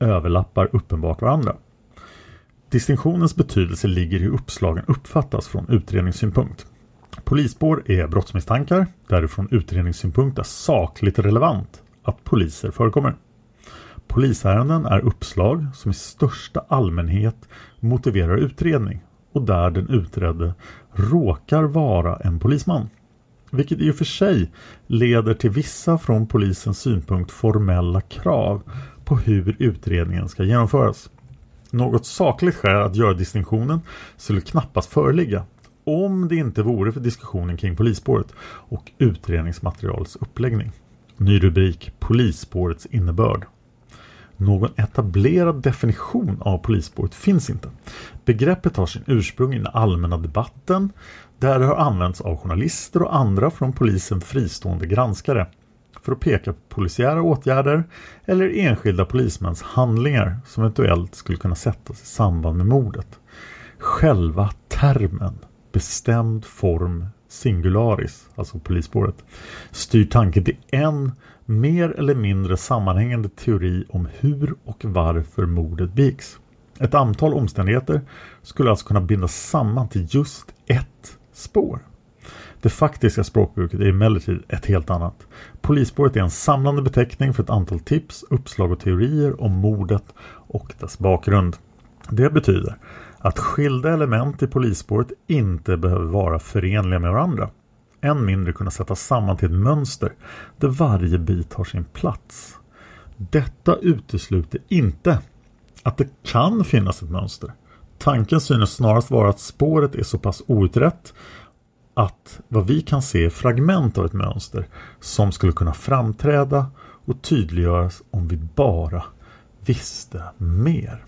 överlappar uppenbart varandra. Distinktionens betydelse ligger i hur uppslagen uppfattas från utredningssynpunkt. Polisspår är brottsmisstankar där det från utredningssynpunkt är sakligt relevant att poliser förekommer. Polisärenden är uppslag som i största allmänhet motiverar utredning och där den utredde råkar vara en polisman. Vilket i och för sig leder till vissa från polisens synpunkt formella krav på hur utredningen ska genomföras. Något sakligt skäl att göra distinktionen skulle knappast föreligga om det inte vore för diskussionen kring polisspåret och utredningsmaterialets uppläggning. Ny rubrik Polisspårets innebörd. Någon etablerad definition av polisspåret finns inte. Begreppet har sin ursprung i den allmänna debatten där det har använts av journalister och andra från polisen fristående granskare för att peka på polisiära åtgärder eller enskilda polismäns handlingar som eventuellt skulle kunna sättas i samband med mordet. Själva termen bestämd form singularis, alltså polisspåret, styr tanken till en mer eller mindre sammanhängande teori om hur och varför mordet begicks. Ett antal omständigheter skulle alltså kunna bindas samman till just ett spår. Det faktiska språkbruket är emellertid ett helt annat. Polisspåret är en samlande beteckning för ett antal tips, uppslag och teorier om mordet och dess bakgrund. Det betyder att skilda element i polisspåret inte behöver vara förenliga med varandra. Än mindre kunna sättas samman till ett mönster där varje bit har sin plats. Detta utesluter inte att det kan finnas ett mönster. Tanken synes snarast vara att spåret är så pass outrett att vad vi kan se är fragment av ett mönster som skulle kunna framträda och tydliggöras om vi bara visste mer.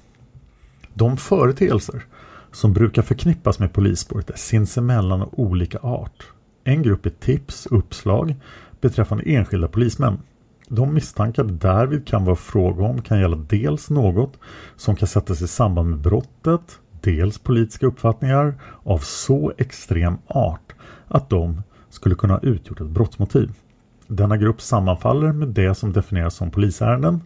De företeelser som brukar förknippas med polisspåret är sinsemellan av olika art. En grupp är tips och uppslag beträffande enskilda polismän. De misstankar därvid kan vara fråga om kan gälla dels något som kan sättas i samband med brottet, dels politiska uppfattningar av så extrem art att de skulle kunna ha utgjort ett brottsmotiv. Denna grupp sammanfaller med det som definieras som polisärenden.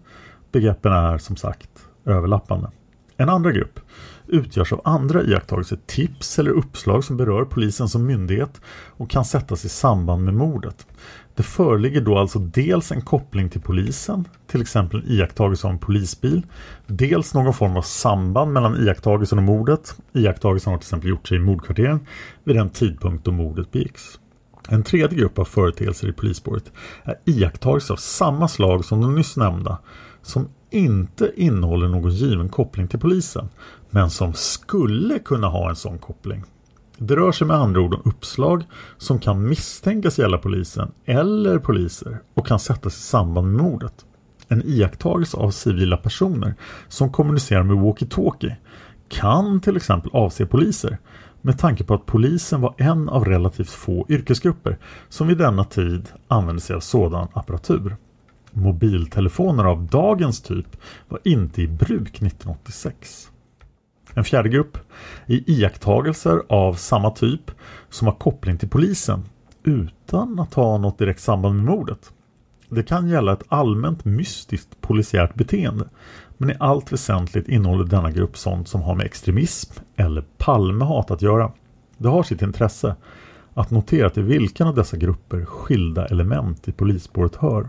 Begreppen är som sagt överlappande. En andra grupp utgörs av andra iakttagelser, tips eller uppslag som berör polisen som myndighet och kan sättas i samband med mordet. Det föreligger då alltså dels en koppling till polisen, till exempel en iakttagelse av en polisbil, dels någon form av samband mellan iakttagelsen och mordet. Iakttagelsen har till exempel gjort sig i mordkvarteren vid den tidpunkt då mordet begicks. En tredje grupp av företeelser i polisspåret är iakttagelser av samma slag som de nyss nämnda, som inte innehåller någon given koppling till polisen, men som skulle kunna ha en sån koppling. Det rör sig med andra ord om uppslag som kan misstänkas gälla polisen eller poliser och kan sättas i samband med mordet. En iakttagelse av civila personer som kommunicerar med walkie-talkie kan till exempel avse poliser med tanke på att polisen var en av relativt få yrkesgrupper som vid denna tid använde sig av sådan apparatur. Mobiltelefoner av dagens typ var inte i bruk 1986. En fjärde grupp är iakttagelser av samma typ som har koppling till polisen utan att ha något direkt samband med mordet. Det kan gälla ett allmänt mystiskt polisiärt beteende men i allt väsentligt innehåller denna grupp sånt som har med extremism eller Palmehat att göra. Det har sitt intresse att notera till vilken av dessa grupper skilda element i polisspåret hör.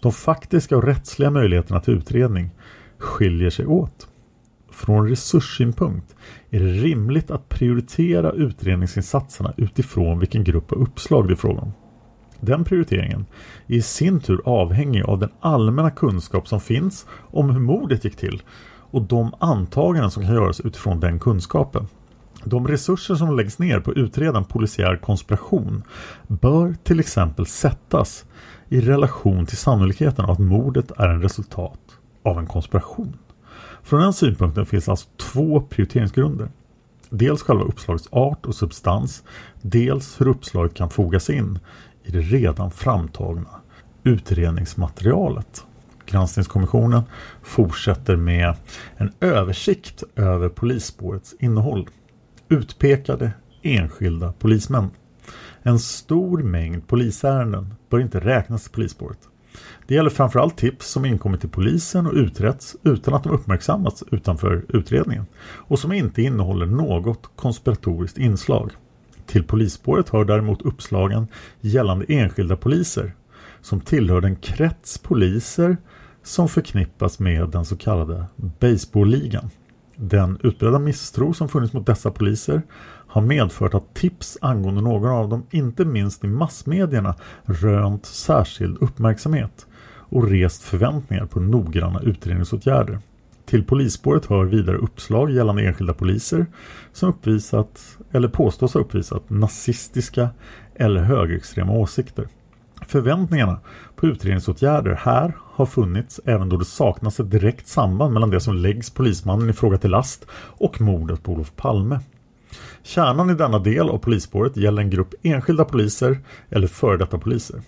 De faktiska och rättsliga möjligheterna till utredning skiljer sig åt. Från resurssynpunkt är det rimligt att prioritera utredningsinsatserna utifrån vilken grupp av uppslag det är fråga om. Den prioriteringen är i sin tur avhängig av den allmänna kunskap som finns om hur mordet gick till och de antaganden som kan göras utifrån den kunskapen. De resurser som läggs ner på att utreda en polisiär konspiration bör till exempel sättas i relation till sannolikheten av att mordet är en resultat av en konspiration. Från den synpunkten finns alltså två prioriteringsgrunder. Dels själva uppslagets art och substans, dels hur uppslaget kan fogas in i det redan framtagna utredningsmaterialet. Granskningskommissionen fortsätter med en översikt över polisspårets innehåll. Utpekade enskilda polismän. En stor mängd polisärenden bör inte räknas till polisspåret. Det gäller framförallt tips som inkommit till polisen och utretts utan att de uppmärksammats utanför utredningen och som inte innehåller något konspiratoriskt inslag. Till polisspåret hör däremot uppslagen gällande enskilda poliser som tillhör den krets poliser som förknippas med den så kallade baseballligan. Den utbredda misstro som funnits mot dessa poliser har medfört att tips angående någon av dem, inte minst i massmedierna, rönt särskild uppmärksamhet och rest förväntningar på noggranna utredningsåtgärder. Till polisspåret hör vidare uppslag gällande enskilda poliser som uppvisat eller påstås ha uppvisat nazistiska eller högerextrema åsikter. Förväntningarna på utredningsåtgärder här har funnits även då det saknas ett direkt samband mellan det som läggs polismannen i fråga till last och mordet på Olof Palme. Kärnan i denna del av polisspåret gäller en grupp enskilda poliser eller före detta poliser.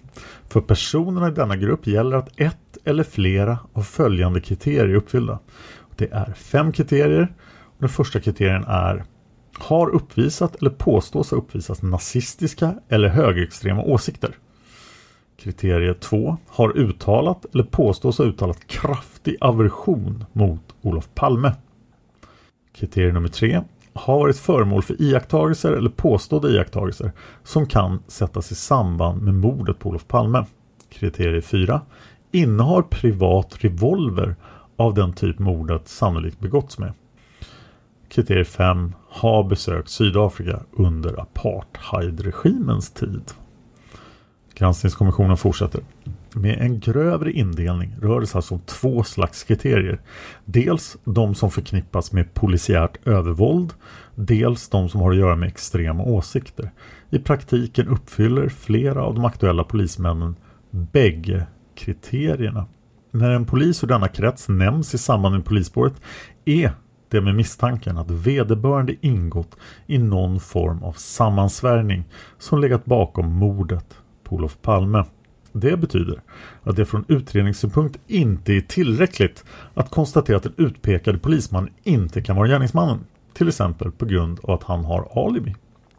För personerna i denna grupp gäller att ett eller flera av följande kriterier är uppfyllda. Det är fem kriterier. Och den första kriterien är har uppvisat eller påstås ha uppvisat nazistiska eller högerextrema åsikter. Kriterie 2 har uttalat eller påstås ha uttalat kraftig aversion mot Olof Palme. Kriterie nummer 3 har varit föremål för iakttagelser eller påstådda iakttagelser som kan sättas i samband med mordet på Olof Palme. Kriterie 4. Innehar privat revolver av den typ mordet sannolikt begåtts med. Kriterie 5. Har besökt Sydafrika under apartheidregimens tid. Granskningskommissionen fortsätter. Med en grövre indelning rör det sig alltså om två slags kriterier. Dels de som förknippas med polisiärt övervåld, dels de som har att göra med extrema åsikter. I praktiken uppfyller flera av de aktuella polismännen bägge kriterierna. När en polis ur denna krets nämns i samband med polisspåret är det med misstanken att vederbörande ingått i någon form av sammansvärjning som legat bakom mordet på Olof Palme. Det betyder att det från utredningssynpunkt inte är tillräckligt att konstatera att den utpekade polisman inte kan vara gärningsmannen. Till exempel på grund av att han har alibi.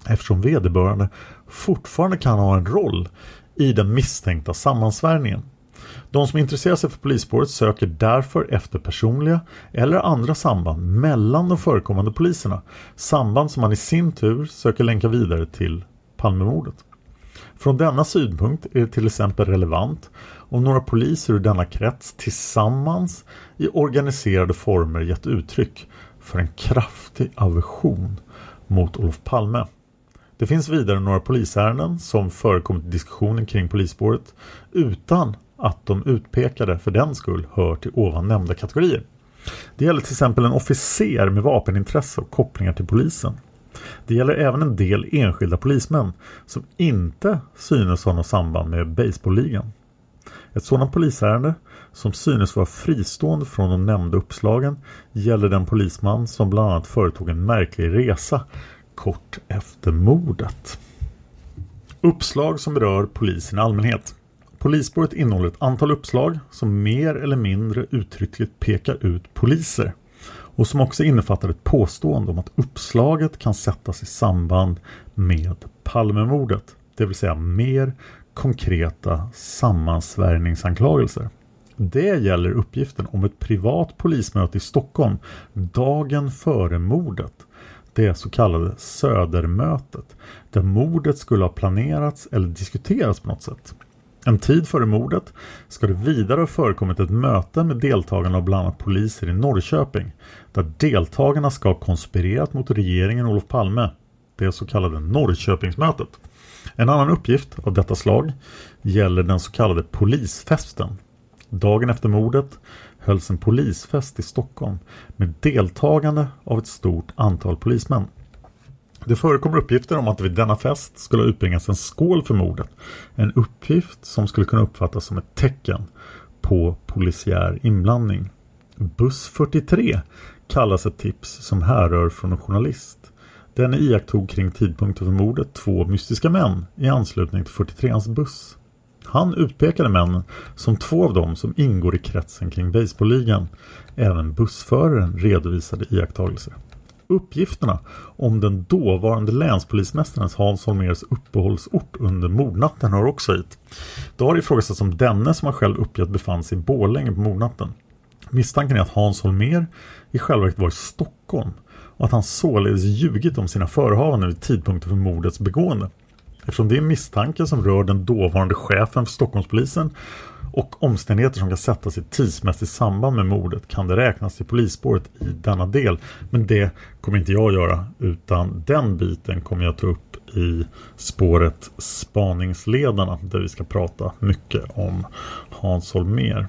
Eftersom vederbörande fortfarande kan ha en roll i den misstänkta sammansvärjningen. De som intresserar sig för polisspåret söker därför efter personliga eller andra samband mellan de förekommande poliserna. Samband som man i sin tur söker länka vidare till Palmemordet. Från denna synpunkt är det till exempel relevant om några poliser ur denna krets tillsammans i organiserade former gett uttryck för en kraftig aversion mot Olof Palme. Det finns vidare några polisärenden som förekommit i diskussionen kring polisspåret utan att de utpekade för den skull hör till ovan nämnda kategorier. Det gäller till exempel en officer med vapenintresse och kopplingar till polisen. Det gäller även en del enskilda polismän som inte synes ha något samband med baseballligan. Ett sådant polisärende som synes vara fristående från de nämnda uppslagen gäller den polisman som bland annat företog en märklig resa kort efter mordet. Uppslag som berör polisen i allmänhet. Polisspåret innehåller ett antal uppslag som mer eller mindre uttryckligt pekar ut poliser och som också innefattar ett påstående om att uppslaget kan sättas i samband med Palmemordet, det vill säga mer konkreta sammansvärjningsanklagelser. Det gäller uppgiften om ett privat polismöte i Stockholm dagen före mordet det så kallade Södermötet där mordet skulle ha planerats eller diskuterats på något sätt. En tid före mordet ska det vidare ha förekommit ett möte med deltagarna av bland annat poliser i Norrköping där deltagarna ska ha konspirerat mot regeringen Olof Palme, det så kallade Norrköpingsmötet. En annan uppgift av detta slag gäller den så kallade polisfesten. Dagen efter mordet hölls en polisfest i Stockholm med deltagande av ett stort antal polismän. Det förekommer uppgifter om att det vid denna fest skulle ha utbringats en skål för mordet. En uppgift som skulle kunna uppfattas som ett tecken på polisiär inblandning. Buss 43 kallas ett tips som härrör från en journalist. Den iakttog kring tidpunkten för mordet två mystiska män i anslutning till 43ans buss. Han utpekade männen som två av dem som ingår i kretsen kring baseballligan. Även bussföraren redovisade iakttagelser. Uppgifterna om den dåvarande länspolismästarens Hans Holmers uppehållsort under mordnatten hör också hit. Det har ifrågasatts om denne som han själv uppgett befann sig i Borlänge på mordnatten. Misstanken är att Hans Holmer i själva verket var i Stockholm och att han således ljugit om sina förehavanden vid tidpunkten för mordets begående. Eftersom det är misstankar som rör den dåvarande chefen för Stockholmspolisen och omständigheter som kan sättas i tidsmässigt samband med mordet kan det räknas till polisspåret i denna del. Men det kommer inte jag göra utan den biten kommer jag ta upp i spåret Spaningsledarna där vi ska prata mycket om Hans Holmér.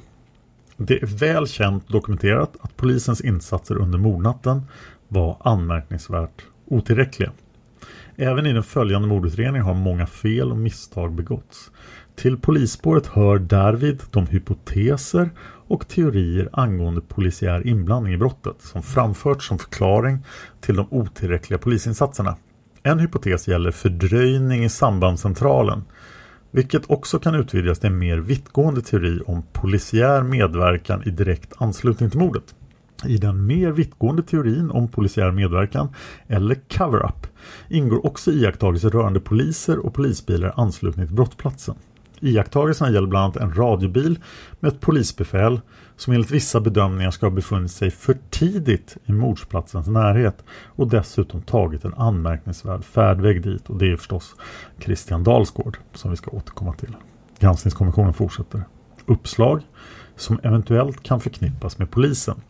Det är väl känt dokumenterat att polisens insatser under mordnatten var anmärkningsvärt otillräckliga. Även i den följande mordutredningen har många fel och misstag begåtts. Till polisspåret hör därvid de hypoteser och teorier angående polisiär inblandning i brottet som framförts som förklaring till de otillräckliga polisinsatserna. En hypotes gäller fördröjning i sambandscentralen vilket också kan utvidgas till en mer vittgående teori om polisiär medverkan i direkt anslutning till mordet. I den mer vittgående teorin om polisiär medverkan, eller cover-up, ingår också iakttagelser rörande poliser och polisbilar i anslutning till brottsplatsen. Iakttagelserna gäller bland annat en radiobil med ett polisbefäl som enligt vissa bedömningar ska ha befunnit sig för tidigt i mordsplatsens närhet och dessutom tagit en anmärkningsvärd färdväg dit och det är förstås Christian Dalsgård som vi ska återkomma till. Granskningskommissionen fortsätter. Uppslag som eventuellt kan förknippas med polisen.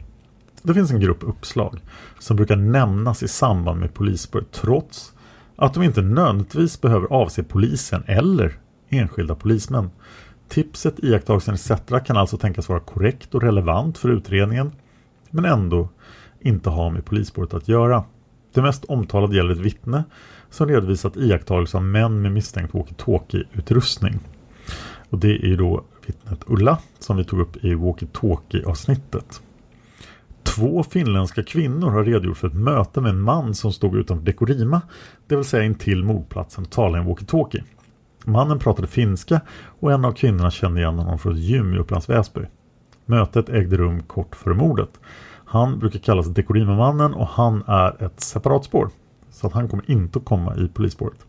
Det finns en grupp uppslag som brukar nämnas i samband med polisspår trots att de inte nödvändigtvis behöver avse polisen eller enskilda polismän. Tipset, iakttagelsen etc. kan alltså tänkas vara korrekt och relevant för utredningen men ändå inte ha med polisspåret att göra. Det mest omtalade gäller ett vittne som redovisat iakttagelser av män med misstänkt walkie-talkie-utrustning. Och det är ju då vittnet Ulla som vi tog upp i walkie-talkie-avsnittet. Två finländska kvinnor har redogjort för ett möte med en man som stod utanför Dekorima, det vill säga intill mordplatsen och talade i en walkie-talkie. Mannen pratade finska och en av kvinnorna kände igen honom från ett gym i Upplands Väsby. Mötet ägde rum kort före mordet. Han brukar kallas Dekorima-mannen och han är ett separat spår. Så att han kommer inte att komma i polisspåret.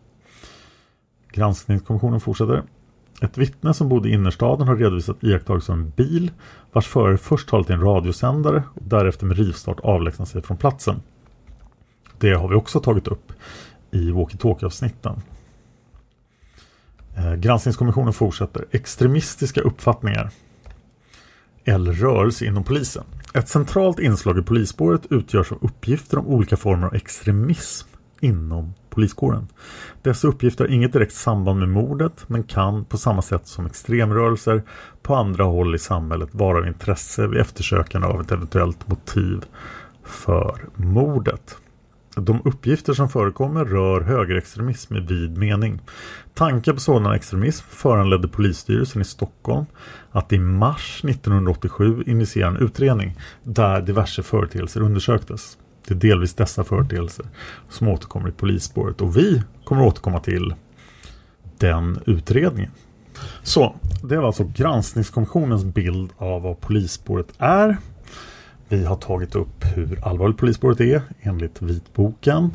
Granskningskommissionen fortsätter. Ett vittne som bodde i innerstaden har redovisat iakttagelser av en bil vars förare först talat i en radiosändare och därefter med rivstart avlägsnat sig från platsen. Det har vi också tagit upp i walkie-talkie-avsnitten. Eh, granskningskommissionen fortsätter. Extremistiska uppfattningar eller rörelse inom polisen. Ett centralt inslag i polisspåret utgörs av uppgifter om olika former av extremism inom poliskåren. Dessa uppgifter har inget direkt samband med mordet men kan på samma sätt som extremrörelser på andra håll i samhället vara av intresse vid eftersökande av ett eventuellt motiv för mordet. De uppgifter som förekommer rör högerextremism i vid mening. Tanken på sådan extremism föranledde polisstyrelsen i Stockholm att i mars 1987 initiera en utredning där diverse företeelser undersöktes. Det är delvis dessa företeelser som återkommer i polisspåret och vi kommer återkomma till den utredningen. Så, det var alltså granskningskommissionens bild av vad polisspåret är. Vi har tagit upp hur allvarligt polisspåret är enligt vitboken.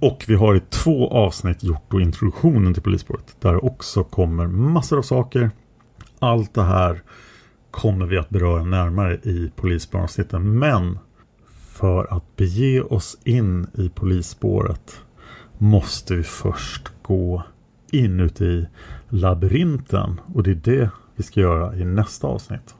Och vi har i två avsnitt gjort då introduktionen till polisspåret. Där också kommer massor av saker. Allt det här kommer vi att beröra närmare i polisspåravsnitten. Men för att bege oss in i polisspåret måste vi först gå inuti labyrinten. Och det är det vi ska göra i nästa avsnitt.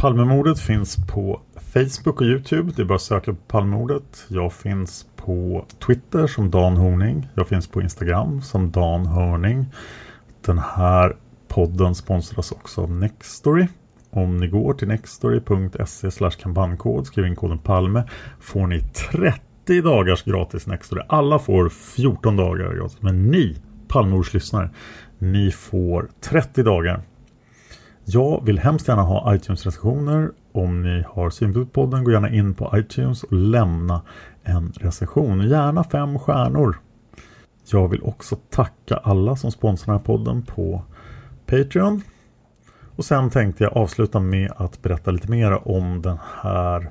Palmemordet finns på Facebook och Youtube. Det är bara att söka på Palmemordet. Jag finns på Twitter som Dan Horning. Jag finns på Instagram som Dan Hörning. Den här podden sponsras också av Nextory. Om ni går till nextory.se kampanjkod, skriver in koden Palme, får ni 30 dagars gratis Nextory. Alla får 14 dagar gratis, men ni Palmemordslyssnare, ni får 30 dagar. Jag vill hemskt gärna ha iTunes-recensioner. Om ni har synpunkter på podden, gå gärna in på iTunes och lämna en recension. Gärna fem stjärnor. Jag vill också tacka alla som sponsrar den här podden på Patreon. Och sen tänkte jag avsluta med att berätta lite mer om den här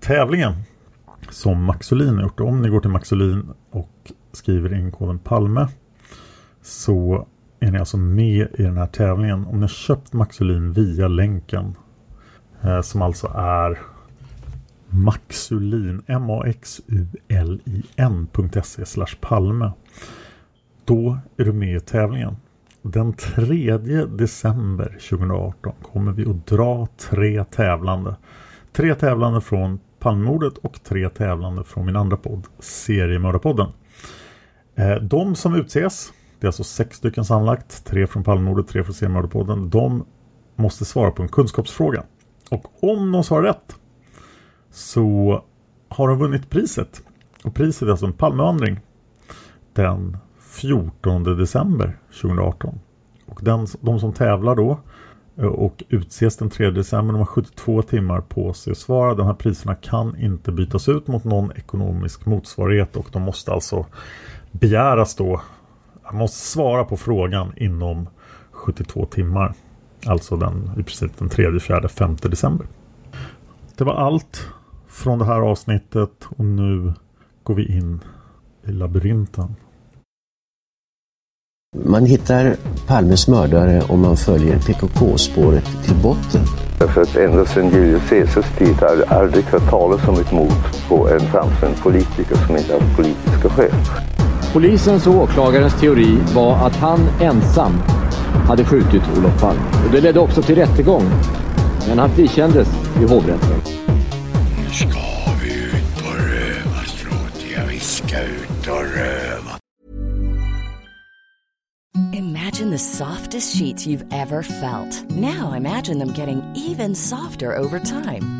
tävlingen som Maxolin har gjort. Om ni går till Maxolin och skriver in koden Palme så är ni alltså med i den här tävlingen. Om ni har köpt Maxulin via länken eh, som alltså är Maxulin, M-A-X-U-L-I-N.se slash Palme. Då är du med i tävlingen. Den 3 december 2018 kommer vi att dra tre tävlande. Tre tävlande från Palmemordet och tre tävlande från min andra podd, Seriemördarpodden. Eh, de som utses det är alltså sex stycken sammanlagt. Tre från Palmemordet, tre från Seriemördarpodden. De måste svara på en kunskapsfråga. Och om de svarar rätt så har de vunnit priset. Och priset är alltså en Palmevandring den 14 december 2018. Och den, de som tävlar då eh, och utses den 3 december. De har 72 timmar på sig att svara. De här priserna kan inte bytas ut mot någon ekonomisk motsvarighet och de måste alltså begäras då han måste svara på frågan inom 72 timmar. Alltså den, i princip den 3, 4, 5 december. Det var allt från det här avsnittet och nu går vi in i labyrinten. Man hittar Palmes mördare om man följer PKK-spåret till botten. Därför att ända sedan Julius Caesars tid har det aldrig hört talas om ett mord på en framstående politiker som inte haft politiska skäl. Polisens och åklagarens teori var att han ensam hade skjutit Olof Palme. Och det ledde också till rättegång. Men han frikändes i hovrätten. Nu ska vi ut och röva, stråtiga. Vi ska ut och röva. Imagine the softest sheets you've ever felt. Now imagine them getting even softer over time.